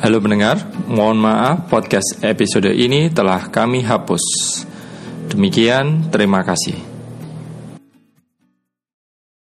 Halo pendengar, mohon maaf podcast episode ini telah kami hapus. Demikian, terima kasih.